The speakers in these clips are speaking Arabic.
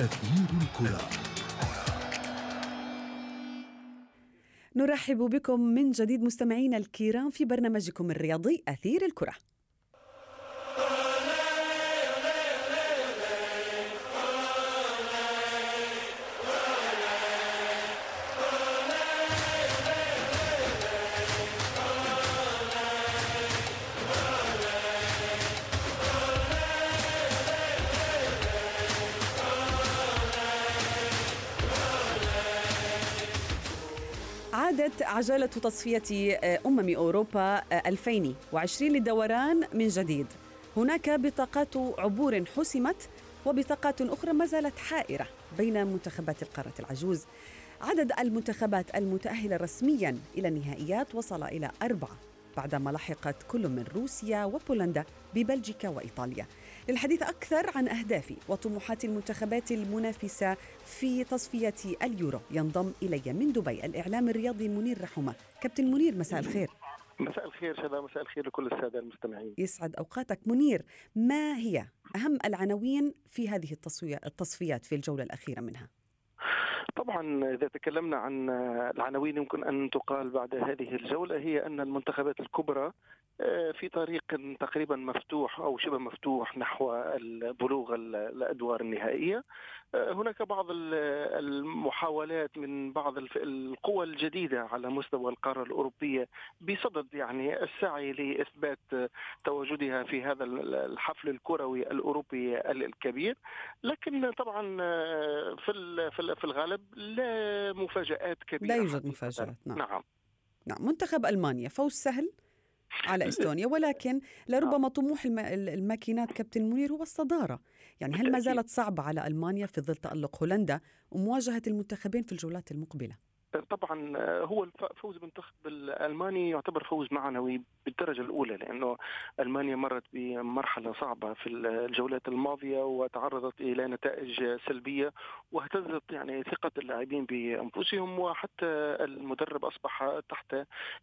أثير الكرة. نرحب بكم من جديد مستمعينا الكرام في برنامجكم الرياضي أثير الكرة. عادت عجلة تصفية أمم أوروبا 2020 للدوران من جديد. هناك بطاقات عبور حسمت وبطاقات أخرى ما زالت حائرة بين منتخبات القارة العجوز. عدد المنتخبات المتأهلة رسميا إلى النهائيات وصل إلى أربعة بعدما لحقت كل من روسيا وبولندا ببلجيكا وإيطاليا. للحديث أكثر عن أهداف وطموحات المنتخبات المنافسة في تصفية اليورو. ينضم إلي من دبي الإعلام الرياضي منير رحمة. كابتن منير مساء الخير. مساء الخير شذا مساء الخير لكل السادة المستمعين. يسعد أوقاتك. منير ما هي أهم العناوين في هذه التصفيات في الجولة الأخيرة منها؟ طبعا إذا تكلمنا عن العناوين يمكن أن تقال بعد هذه الجولة هي أن المنتخبات الكبرى في طريق تقريبا مفتوح أو شبه مفتوح نحو البلوغ الأدوار النهائية. هناك بعض المحاولات من بعض القوى الجديدة على مستوى القارة الأوروبية بصدد يعني السعي لإثبات تواجدها في هذا الحفل الكروي الأوروبي الكبير. لكن طبعا في في الغالب لا مفاجآت كبيرة. لا يوجد مفاجآت نعم. نعم, نعم. منتخب ألمانيا فوز سهل؟ على إستونيا ولكن لربما طموح الماكينات كابتن منير هو الصدارة، يعني هل ما زالت صعبة على ألمانيا في ظل تألق هولندا ومواجهة المنتخبين في الجولات المقبلة؟ طبعا هو فوز المنتخب الألماني يعتبر فوز معنوي بالدرجة الأولى لأنه ألمانيا مرت بمرحلة صعبة في الجولات الماضية وتعرضت إلى نتائج سلبية واهتزت يعني ثقة اللاعبين بأنفسهم وحتى المدرب أصبح تحت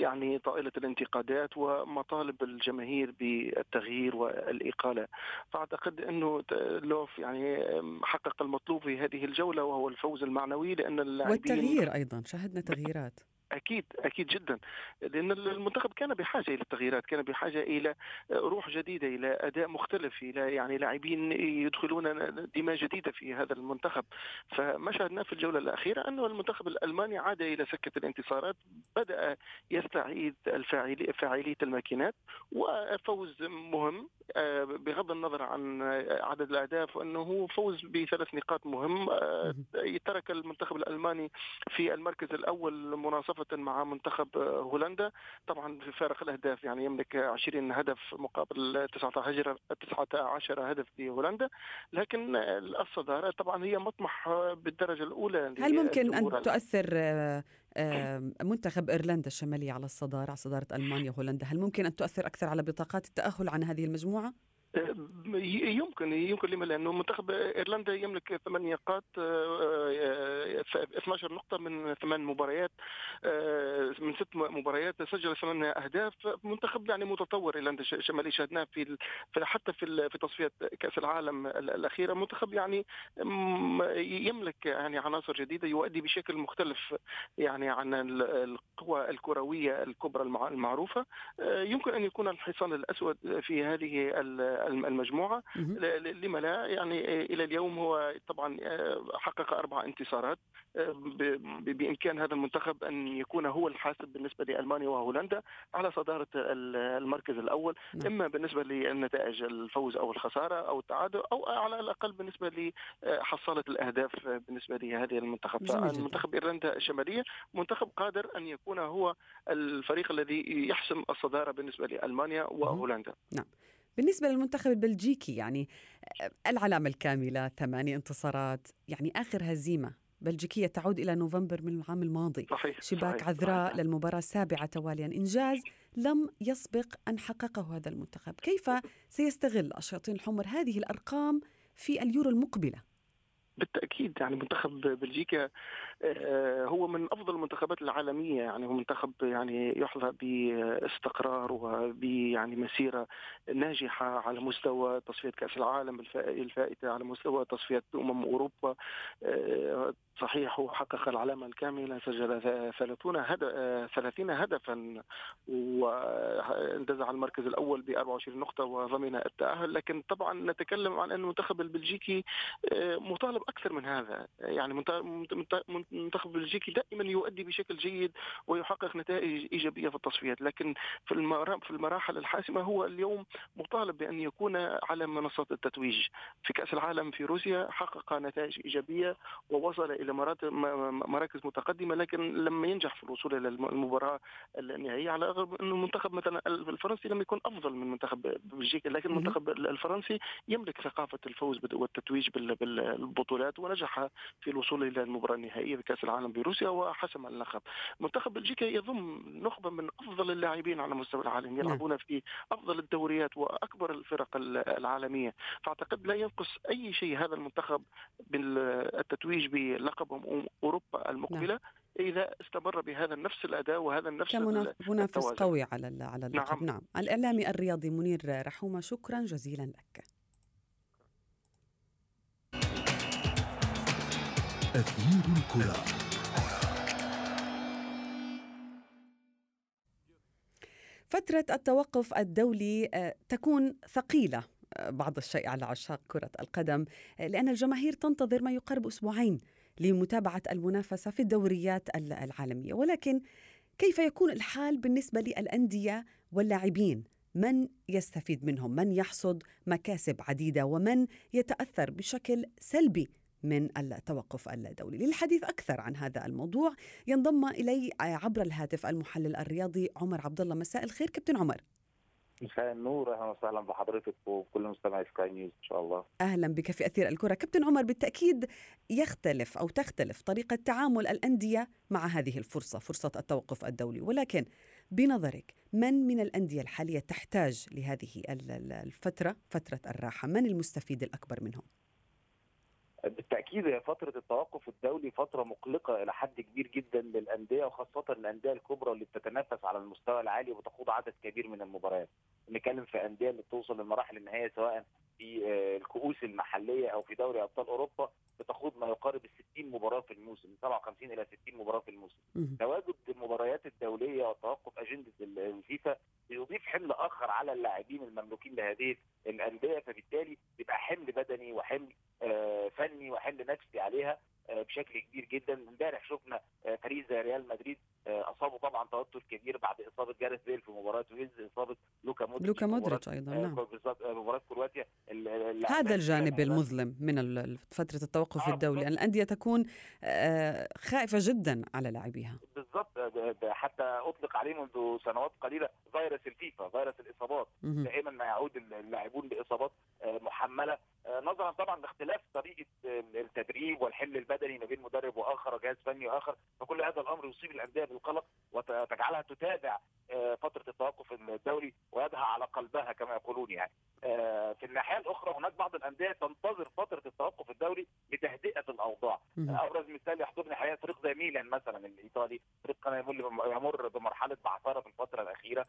يعني طائلة الانتقادات ومطالب الجماهير بالتغيير والإقالة. فأعتقد إنه لوف يعني حقق المطلوب في هذه الجولة وهو الفوز المعنوي لأن اللاعبين والتغيير أيضا شاهدنا تغييرات. أكيد أكيد جدا. لأن المنتخب كان بحاجة إلى التغييرات كان بحاجة إلى روح جديدة إلى أداء مختلف إلى يعني لاعبين يدخلون دماء جديدة في هذا المنتخب. فما شاهدناه في الجولة الأخيرة أنه المنتخب الألماني عاد إلى سكة الانتصارات بدأ يستعيد فاعلية الماكينات وفوز مهم بغض النظر عن عدد الأهداف وانه فوز بثلاث نقاط مهم. ترك المنتخب الألماني في المركز الأول مناصفة مع منتخب هولندا. طبعا في فارق الأهداف يعني يملك 20 هدف مقابل 19 19 هدف في هولندا لكن الصداره طبعا هي مطمح بالدرجة الأولى هل ممكن أن تؤثر منتخب إيرلندا الشماليه على الصدارة على صدارة ألمانيا وهولندا هل ممكن أن تؤثر أكثر على بطاقات التأهل عن هذه المجموعة؟ يمكن يمكن لما لأنه منتخب إيرلندا يملك ثمان نقاط 12 نقطة من ثمان مباريات من ست مباريات سجل ثمان أهداف. منتخب يعني متطور إيرلندا الشمالي شاهدناه في حتى في في تصفية كأس العالم الأخيرة. منتخب يعني يملك يعني عناصر جديدة يؤدي بشكل مختلف يعني عن القوى الكروية الكبرى المعروفة. يمكن أن يكون الحصان الأسود في هذه المجموعة. لما لا؟ يعني إلى اليوم هو طبعا حقق أربع انتصارات. بإمكان هذا المنتخب أن يكون هو الحاسب بالنسبة لألمانيا وهولندا على صدارة المركز الأول. نعم. إما بالنسبة للنتائج الفوز أو الخسارة أو التعادل أو على الأقل بالنسبة لحصاله الأهداف بالنسبة لهذه المنتخب. فالمنتخب إيرلندا الشمالية منتخب قادر أن يكون هو الفريق الذي يحسم الصدارة بالنسبة لألمانيا وهولندا. نعم. بالنسبة للمنتخب البلجيكي يعني العلامة الكاملة ثمانية انتصارات يعني آخر هزيمة بلجيكية تعود إلى نوفمبر من العام الماضي صحيح شباك صحيح عذراء صحيح. للمباراة السابعة تواليا إنجاز لم يسبق أن حققه هذا المنتخب كيف سيستغل الشياطين الحمر هذه الأرقام في اليورو المقبلة؟ بالتأكيد يعني منتخب بلجيكا آه، هو من أفضل المنتخبات العالمية يعني هو منتخب يعني يحظى باستقرار وب يعني مسيرة ناجحة على مستوى تصفية كأس العالم الفائتة على مستوى تصفية أمم أوروبا آه، صحيح هو حقق العلامة الكاملة سجل 30 هدف 30 هدفا واندزع المركز الأول ب 24 نقطة وضمن التأهل لكن طبعا نتكلم عن أن المنتخب البلجيكي آه، مطالب أكثر من هذا. يعني المنتخب البلجيكي دائما يؤدي بشكل جيد ويحقق نتائج إيجابية في التصفيات لكن في المراحل الحاسمة هو اليوم مطالب بأن يكون على منصات التتويج. في كأس العالم في روسيا حقق نتائج إيجابية ووصل إلى مراكز متقدمة لكن لما ينجح في الوصول إلى المباراة النهائية على الرغم أن المنتخب مثلا الفرنسي لم يكن أفضل من منتخب بلجيكا لكن المنتخب الفرنسي يملك ثقافة الفوز والتتويج بالبطولات ونجح في الوصول إلى المباراة النهائية بكأس العالم بروسيا وحسم اللقب منتخب بلجيكا يضم نخبة من أفضل اللاعبين على مستوى العالم نعم. يلعبون في أفضل الدوريات وأكبر الفرق العالمية فأعتقد لا ينقص أي شيء هذا المنتخب بالتتويج بلقب أوروبا المقبلة نعم. إذا استمر بهذا نفس الأداء وهذا النفس كمنافس قوي على على اللقب نعم. نعم الإعلامي الرياضي منير رحومه شكرا جزيلا لك أثير الكرة. فترة التوقف الدولي آه، تكون ثقيلة آه، بعض الشيء على عشاق كرة القدم آه، لأن الجماهير تنتظر ما يقارب أسبوعين لمتابعة المنافسة في الدوريات العالمية. ولكن كيف يكون الحال بالنسبة للأندية واللاعبين؟ من يستفيد منهم؟ من يحصد مكاسب عديدة؟ ومن يتأثر بشكل سلبي من التوقف الدولي. للحديث أكثر عن هذا الموضوع ينضم إلي عبر الهاتف المحلل الرياضي عمر عبد الله مساء الخير كابتن عمر. مساء النور أهلا وسهلا بحضرتك وكل مستمعي سكاي نيوز إن شاء الله. أهلا بك في أثير الكرة. كابتن عمر بالتأكيد يختلف أو تختلف طريقة تعامل الأندية مع هذه الفرصة فرصة التوقف الدولي. ولكن بنظرك من من الأندية الحالية تحتاج لهذه الفترة فترة الراحة؟ من المستفيد الأكبر منهم؟ بالتأكيد هي فترة التوقف الدولي فترة مقلقة إلى حد كبير جدا للأندية وخاصة الأندية الكبرى اللي بتتنافس على المستوى العالي وتخوض عدد كبير من المباريات. بنتكلم في أندية اللي بتوصل للمراحل النهائية سواء في آه، الكؤوس المحلية أو في دوري أبطال أوروبا بتخوض ما يقارب ال 60 مباراة في الموسم من 57 إلى 60 مباراة في الموسم. تواجد المباريات الدولية وتوقف أجندة الفيفا بيضيف حمل آخر على اللاعبين المملوكين لهذه الأندية فبالتالي بيبقى حمل بدني وحمل آه، فني وحمل نفسي عليها بشكل كبير جدا. امبارح شفنا آه، فريق زي ريال مدريد أصابه طبعا توتر كبير بعد إصابة جاريث بيل في مباراة ويلز إصابة لوكا مودريتش لوكا مودريتش أيضا نعم. مباراة كرواتيا هذا الجانب المظلم من فترة التوقف آه الدولي. ان الأندية تكون خائفة جدا على لاعبيها. بالظبط حتى أطلق عليه منذ سنوات قليلة فيروس الفيفا فيروس الإصابات. دائما ما يعود اللاعبون بإصابات محملة. نظرا طبعا لاختلاف طريقة التدريب والحمل البدني ما بين مدرب واخر وجهاز فني واخر فكل هذا الأمر يصيب الأندية بالقلق وتجعلها تتابع فترة التوقف الدولي ويدها على قلبها كما يقولون يعني. في الناحية الأخرى هناك بعض الأندية تنتظر فترة التوقف الدولي لتهدئة الأوضاع. أبرز مثال يحضرني حقيقة فريق زي ميلان مثلا الإيطالي فريق كان يمر بمرحلة بعثره في الفترة الأخيرة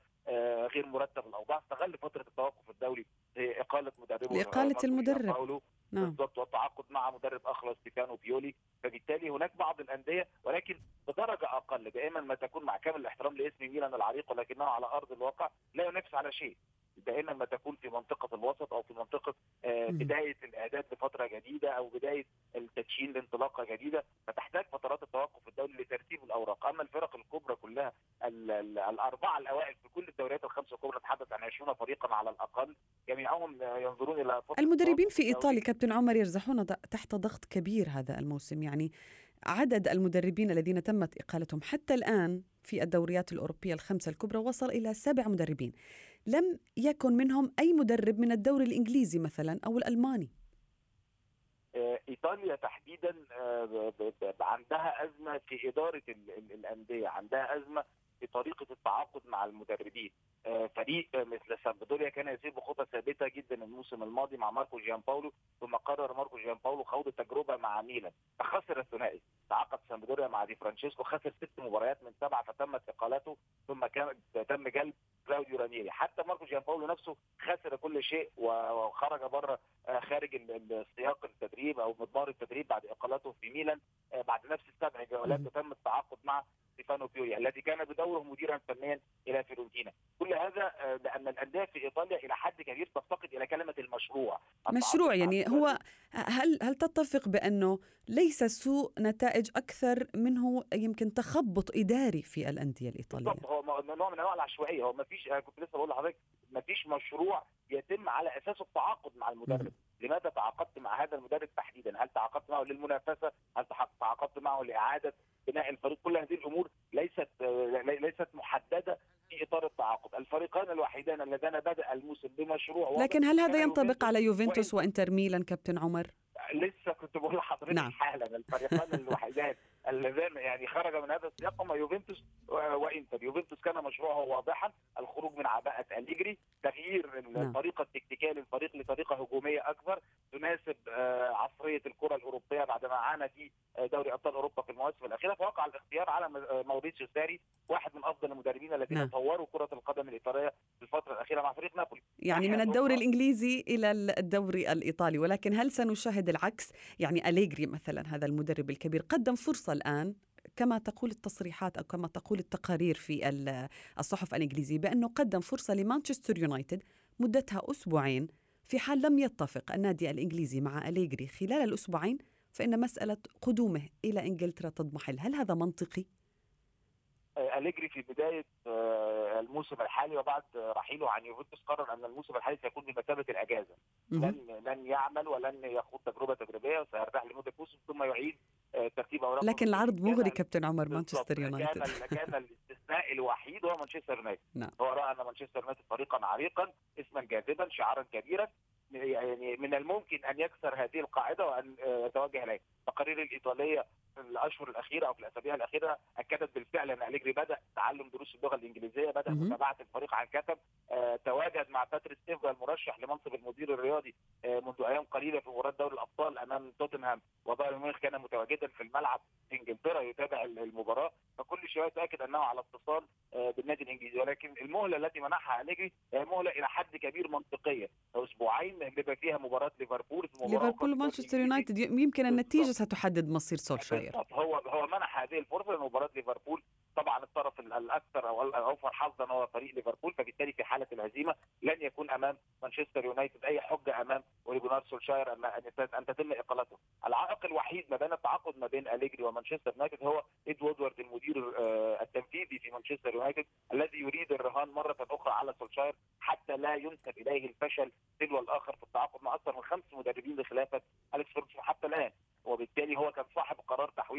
غير مرتب الأوضاع استغل فترة التوقف الدولي لإقالة مدربه لإقالة المدرب. نعم. بالضبط والتعاقد مع مدرب اخر ستيفانو بيولي فبالتالي هناك بعض الأندية ولكن بدرجة أقل دائما ما تكون مع كامل الاحترام لاسم ميلان العريق ولكنه على أرض الواقع لا ينافس على شيء دائما ما تكون في منطقة الوسط أو في منطقة آه بداية الإعداد لفترة جديدة أو بداية التدشين لانطلاقة جديدة فتحتاج فترات التوقف الدولي لترتيب الأوراق. أما الفرق الكبرى كلها الأربعة الأوائل في كل الدوريات الخمسة الكبرى نتحدث عن 20 فريقا على الأقل. جميعهم ينظرون إلى المدربين في إيطاليا كابتن عمر يرزحون تحت ضغط كبير هذا الموسم. يعني عدد المدربين الذين تمت إقالتهم حتى الآن في الدوريات الأوروبية الخمسة الكبرى وصل إلى سبع مدربين. لم يكن منهم أي مدرب من الدوري الإنجليزي مثلا أو الألماني. إيطاليا تحديدا عندها أزمة في إدارة الأندية عندها أزمة في طريقة التعاقد مع المدربين. فريق مثل سامبدوريا كان يسير بخطى ثابتة جدا الموسم الماضي مع ماركو جيامباولو ثم قرر ماركو جيامباولو خوض تجربة مع ميلان. فخسر الثنائي. تعاقد سامبدوريا مع دي فرانشيسكو خسر ست مباريات من سبعة فتمت إقالته ثم كان تم جلب رانيري حتى ماركو جيامباولو نفسه خسر كل شيء وخرج بره خارج السياق التدريب أو مضمار التدريب بعد إقالته في ميلان بعد نفس السبع جولات تم التعاقد مع ستيفانو بيوريا الذي كان بدوره مديرا فنيا إلى فيورنتينا. كل هذا لأن الأندية في إيطاليا إلى حد كبير تفتقد إلى كلمة المشروع. مشروع يعني هو هل هل تتفق بأنه ليس سوء نتائج أكثر منه يمكن تخبط إداري في الأندية الإيطالية؟ بالضبط هو نوع من أنواع العشوائية هو ما فيش كنت لسه بقول لحضرتك ما فيش مشروع يتم على اساسه التعاقد مع المدرب. لماذا تعاقدت مع هذا المدرب تحديدا؟ هل تعاقدت معه للمنافسة؟ هل تعاقدت معه لإعادة بناء الفريق؟ كل هذه الأمور ليست ليست محددة في إطار التعاقد. الفريقان الوحيدان اللذان بدأ الموسم بمشروع لكن هل هذا ينطبق على يوفنتوس وإنتر ميلان كابتن عمر؟ لسه كنت بقول لحضرتك نعم. حالا. الفريقان الوحيدان اللذان يعني خرج من هذا السياق هما يوفنتوس وإنتر يوفنتوس كان مشروعه واضحا الخروج من عباءة أليجري تغيير نعم. الطريقة التكتيكية للفريق لطريقة هجومية أكثر تناسب عصرية الكرة الأوروبية بعدما عانى في دوري أبطال أوروبا في المواسم الأخيرة فوقع الاختيار على موريتسيو ساري واحد من أفضل المدربين الذين نعم. طوروا كرة القدم الإيطالية في الفترة الأخيرة مع فريق نابولي يعني من الدوري الإنجليزي إلى الدوري الإيطالي ولكن هل سنشاهد العكس يعني أليجري مثلا هذا المدرب الكبير قدم فرصة الآن كما تقول التصريحات أو كما تقول التقارير في الصحف الإنجليزية بأنه قدم فرصة لمانشستر يونايتد مدتها أسبوعين في حال لم يتفق النادي الإنجليزي مع أليجري خلال الأسبوعين فإن مسألة قدومه إلى إنجلترا تضمحل، هل هذا منطقي؟ أليجري في بداية الموسم الحالي وبعد رحيله عن يوفنتوس قرر أن الموسم الحالي سيكون بمثابة الأجازة. لن لن يعمل ولن يخوض تجربة تدريبية وسيرتاح لمدة موسم ثم يعيد ترتيب أوراقه. لكن العرض مغري كابتن عمر مانشستر يونايتد. كان الاستثناء الوحيد هو مانشستر يونايتد. نعم. هو رأى أن مانشستر يونايتد فريقا عريقا اسما جاذبا شعارا كبيرا يعني من الممكن أن يكسر هذه القاعدة وأن يتوجه اليه التقارير الإيطالية الاشهر الاخيره أو في الاسابيع الاخيره اكدت بالفعل ان أليجري بدأ تعلم دروس اللغة الإنجليزية بدأ متابعة الفريق عن كثب آه تواجد مع باتريس إيفرا المرشح لمنصب المدير الرياضي آه منذ أيام قليلة في مباراة دوري الأبطال أمام توتنهام. وبايرن ميونخ كان متواجدا في الملعب في إنجلترا يتابع المباراة. فكل شيء يتاكد أنه على اتصال آه بالنادي الإنجليزي. ولكن المهلة التي منحها أليجري هي مهلة إلى حد كبير منطقية. أسبوعين بيبقى فيها مباراة ليفربول ليفربول ومانشستر يونايتد. يمكن النتيجة ستحدد مصير سولشاير هو هو منح هذه الفرصة لمباراة ليفربول. طبعا الطرف الأكثر أو الاوفر حظا هو فريق ليفربول فبالتالي في حالة الهزيمة لن يكون أمام مانشستر يونايتد. أي حجة أمام أولي جونار سولشاير ان أن تتم إقالته. العائق الوحيد ما بين التعاقد ما بين أليجري ومانشستر يونايتد هو إد وودوارد المدير التنفيذي في مانشستر يونايتد الذي يريد الرهان مرة أخرى على سولشاير حتى لا ينسب إليه الفشل تلو الآخر في التعاقد. مع أكثر من خمس مدربين بخلافه اليكس فيرجسون حتى الان وبالتالي هو كان صاحب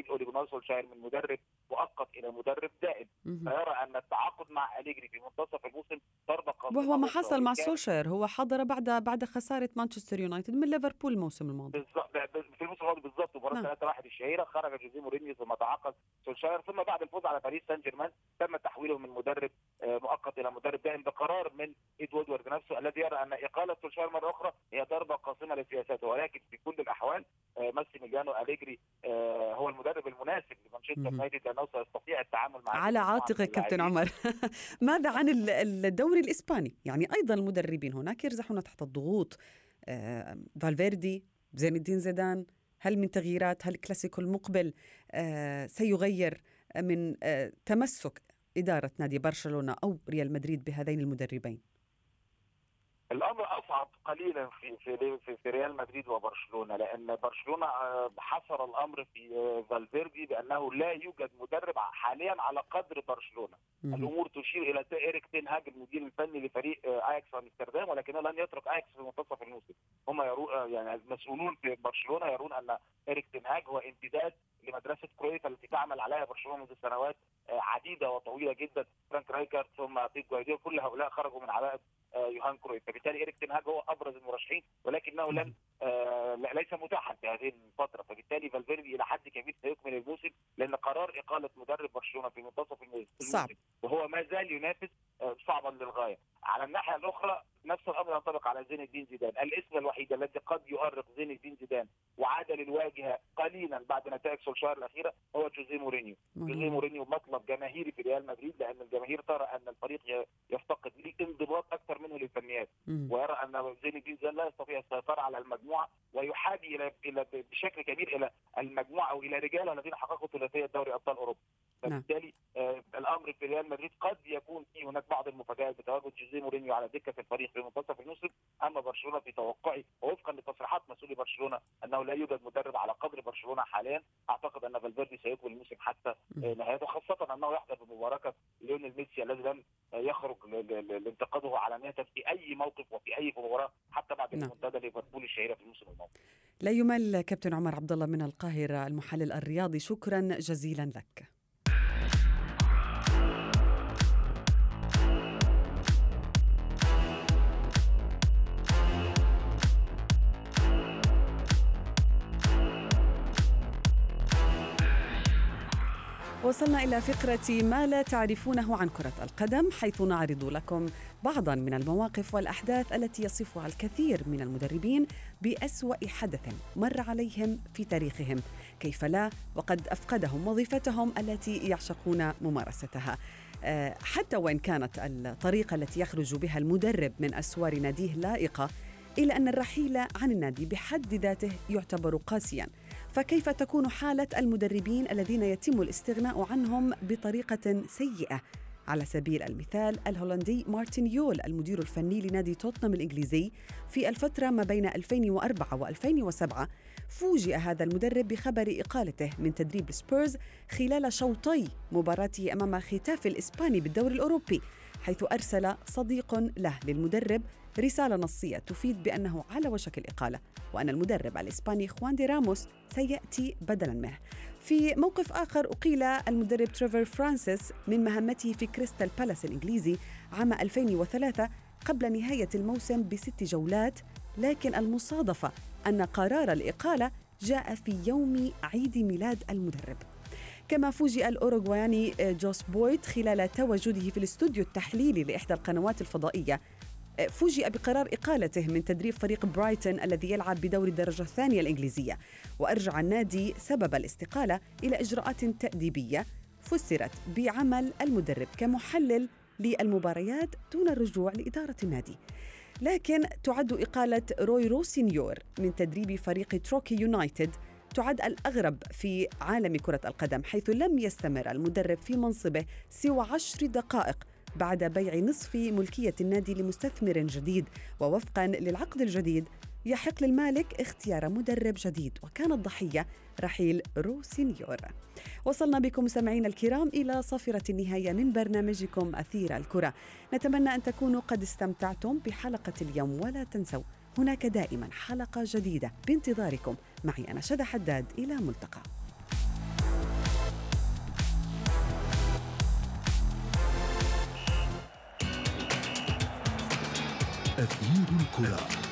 قرار تحويل أولي جونار سولشاير من مدرب مؤقت إلى مدرب دائم. فيرى التعاقد مع أليجري في منتصف الموسم ضربة قاصمه وهو ما حصل مع سولشاير هو حضر بعد بعد خسارة مانشستر يونايتد من ليفربول الموسم الماضي. بالظبط في الموسم الماضي بالظبط مباراة 3 1 الشهيرة خرج جوزيه مورينيو ثم تعاقد سولشاير ثم بعد الفوز على باريس سان جيرمان تم تحويله من مدرب مؤقت إلى مدرب دائم بقرار من وودوارد نفسه الذي يرى أن إقالة سولشاير مرة أخرى هي ضربة قاصمه لسياساته ولكن في كل الأحوال ماسيميليانو أليجري هو المدرب المناسب لمانشستر يونايتد لأنه سيستطيع التعامل مع على عاتقك كابتن عمر ماذا عن الدوري الإسباني؟ يعني أيضا المدربين هناك يرزحون تحت الضغوط. فالفيردي زين الدين زيدان هل من تغييرات؟ هل الكلاسيكو المقبل سيغير من تمسك إدارة نادي برشلونة أو ريال مدريد بهذين المدربين؟ قليلا في في في, في ريال مدريد وبرشلونة لأن برشلونة حصر الأمر في فالفيردي بأنه لا يوجد مدرب حاليا على قدر برشلونة. الأمور تشير إلى إيريك تين هاج المدير الفني لفريق اياكس أمستردام ولكنه لن يترك اياكس في منتصف الموسم. هم يرون يعني المسؤولون في برشلونة يرون أن إيريك تين هاج هو امتداد لمدرسة كرويف التي تعمل عليها برشلونة منذ سنوات عديدة وطويلة جدا. فرانك رايكارد ثم بيب جوارديولا كل هؤلاء خرجوا من عباءة يوهان كرويف. فبالتالي إيريك تين هاج هو أبرز المرشحين ولكنه لن ليس متاحا في هذه الفترة. فبالتالي فالفيردي إلى حد كبير سيكمل الموسم لأن قرار إقالة مدرب برشلونة في منتصف الموسم صعب. وهو ما زال ينافس صعبا للغاية. على الناحية الأخرى نفس الأمر ينطبق على زين الدين زيدان. الاسم الوحيد الذي قد يؤرق زين الدين زيدان وعاد للواجهة قليلا بعد نتائج سولشاير الأخيرة هو جوزيه مورينيو. جوزيه مورينيو مطلب جماهيري في ريال مدريد لأن الجماهير ترى أن الفريق يفتقد انضباط أكثر منه للفنيات ويرى أن زين الدين لا يستطيع السيطرة على المجموعة ويحابي إلى إلى بشكل كبير إلى المجموعة أو إلى رجال الذين حققوا ثلاثية دوري أبطال أوروبا. فبالتالي آه الأمر في ريال مدريد قد يكون في هناك بعض المفاجآت بتواجد جوزيه مورينيو على دكة الفريق في منتصف الموسم. أما برشلونة في توقعي ووفقا لتصريحات مسؤولي برشلونة أنه لا يوجد مدرب على قدر برشلونة حاليا. أعتقد أن فالفيردي سيكمل الموسم حتى آه نهايته خاصة أنه يحضر بمباراة ليونيل ميسي الذي لم لانتقاده علانيه في أي موقف وفي أي مباراة حتى بعد المنتدى ليفربول الشهيرة في الموسم الماضي. لا يمل كابتن عمر عبد الله من القاهرة المحلل الرياضي شكرا جزيلا لك. وصلنا إلى فقرة ما لا تعرفونه عن كرة القدم حيث نعرض لكم بعضا من المواقف والأحداث التي يصفها الكثير من المدربين بأسوأ حدث مر عليهم في تاريخهم. كيف لا؟ وقد أفقدهم وظيفتهم التي يعشقون ممارستها. حتى وإن كانت الطريقة التي يخرج بها المدرب من أسوار ناديه لائقة إلا أن الرحيل عن النادي بحد ذاته يعتبر قاسياً. فكيف تكون حالة المدربين الذين يتم الاستغناء عنهم بطريقة سيئة؟ على سبيل المثال الهولندي مارتن يول المدير الفني لنادي توتنهام الإنجليزي في الفترة ما بين 2004 و2007 فوجئ هذا المدرب بخبر إقالته من تدريب سبيرز خلال شوطي مباراته أمام خيتافي الإسباني بالدوري الأوروبي حيث أرسل صديق له للمدرب رسالة نصية تفيد بأنه على وشك الإقالة وأن المدرب الإسباني خوان دي راموس سيأتي بدلا منه. في موقف آخر أقيل المدرب تريفر فرانسيس من مهمته في كريستال بالاس الإنجليزي عام 2003 قبل نهاية الموسم بست جولات لكن المصادفة أن قرار الإقالة جاء في يوم عيد ميلاد المدرب. كما فوجئ الأوروغواني جوس بويت خلال تواجده في الاستوديو التحليلي لإحدى القنوات الفضائية. فوجئ بقرار إقالته من تدريب فريق برايتون الذي يلعب بدوري الدرجة الثانية الإنجليزية. وأرجع النادي سبب الاستقالة إلى إجراءات تأديبية فسرت بعمل المدرب كمحلل للمباريات دون الرجوع لإدارة النادي. لكن تعد إقالة روي روسينيور من تدريب فريق توركي يونايتد تعد الأغرب في عالم كرة القدم حيث لم يستمر المدرب في منصبه سوى عشر دقائق بعد بيع نصف ملكية النادي لمستثمر جديد ووفقا للعقد الجديد يحق للمالك اختيار مدرب جديد وكان الضحية رحيل روسينيور وصلنا بكم مستمعينا الكرام إلى صافرة النهاية من برنامجكم أثير الكرة. نتمنى أن تكونوا قد استمتعتم بحلقة اليوم ولا تنسوا هناك دائما حلقة جديدة بانتظاركم. معي أنا شذى حداد إلى ملتقى. أثير الكرة.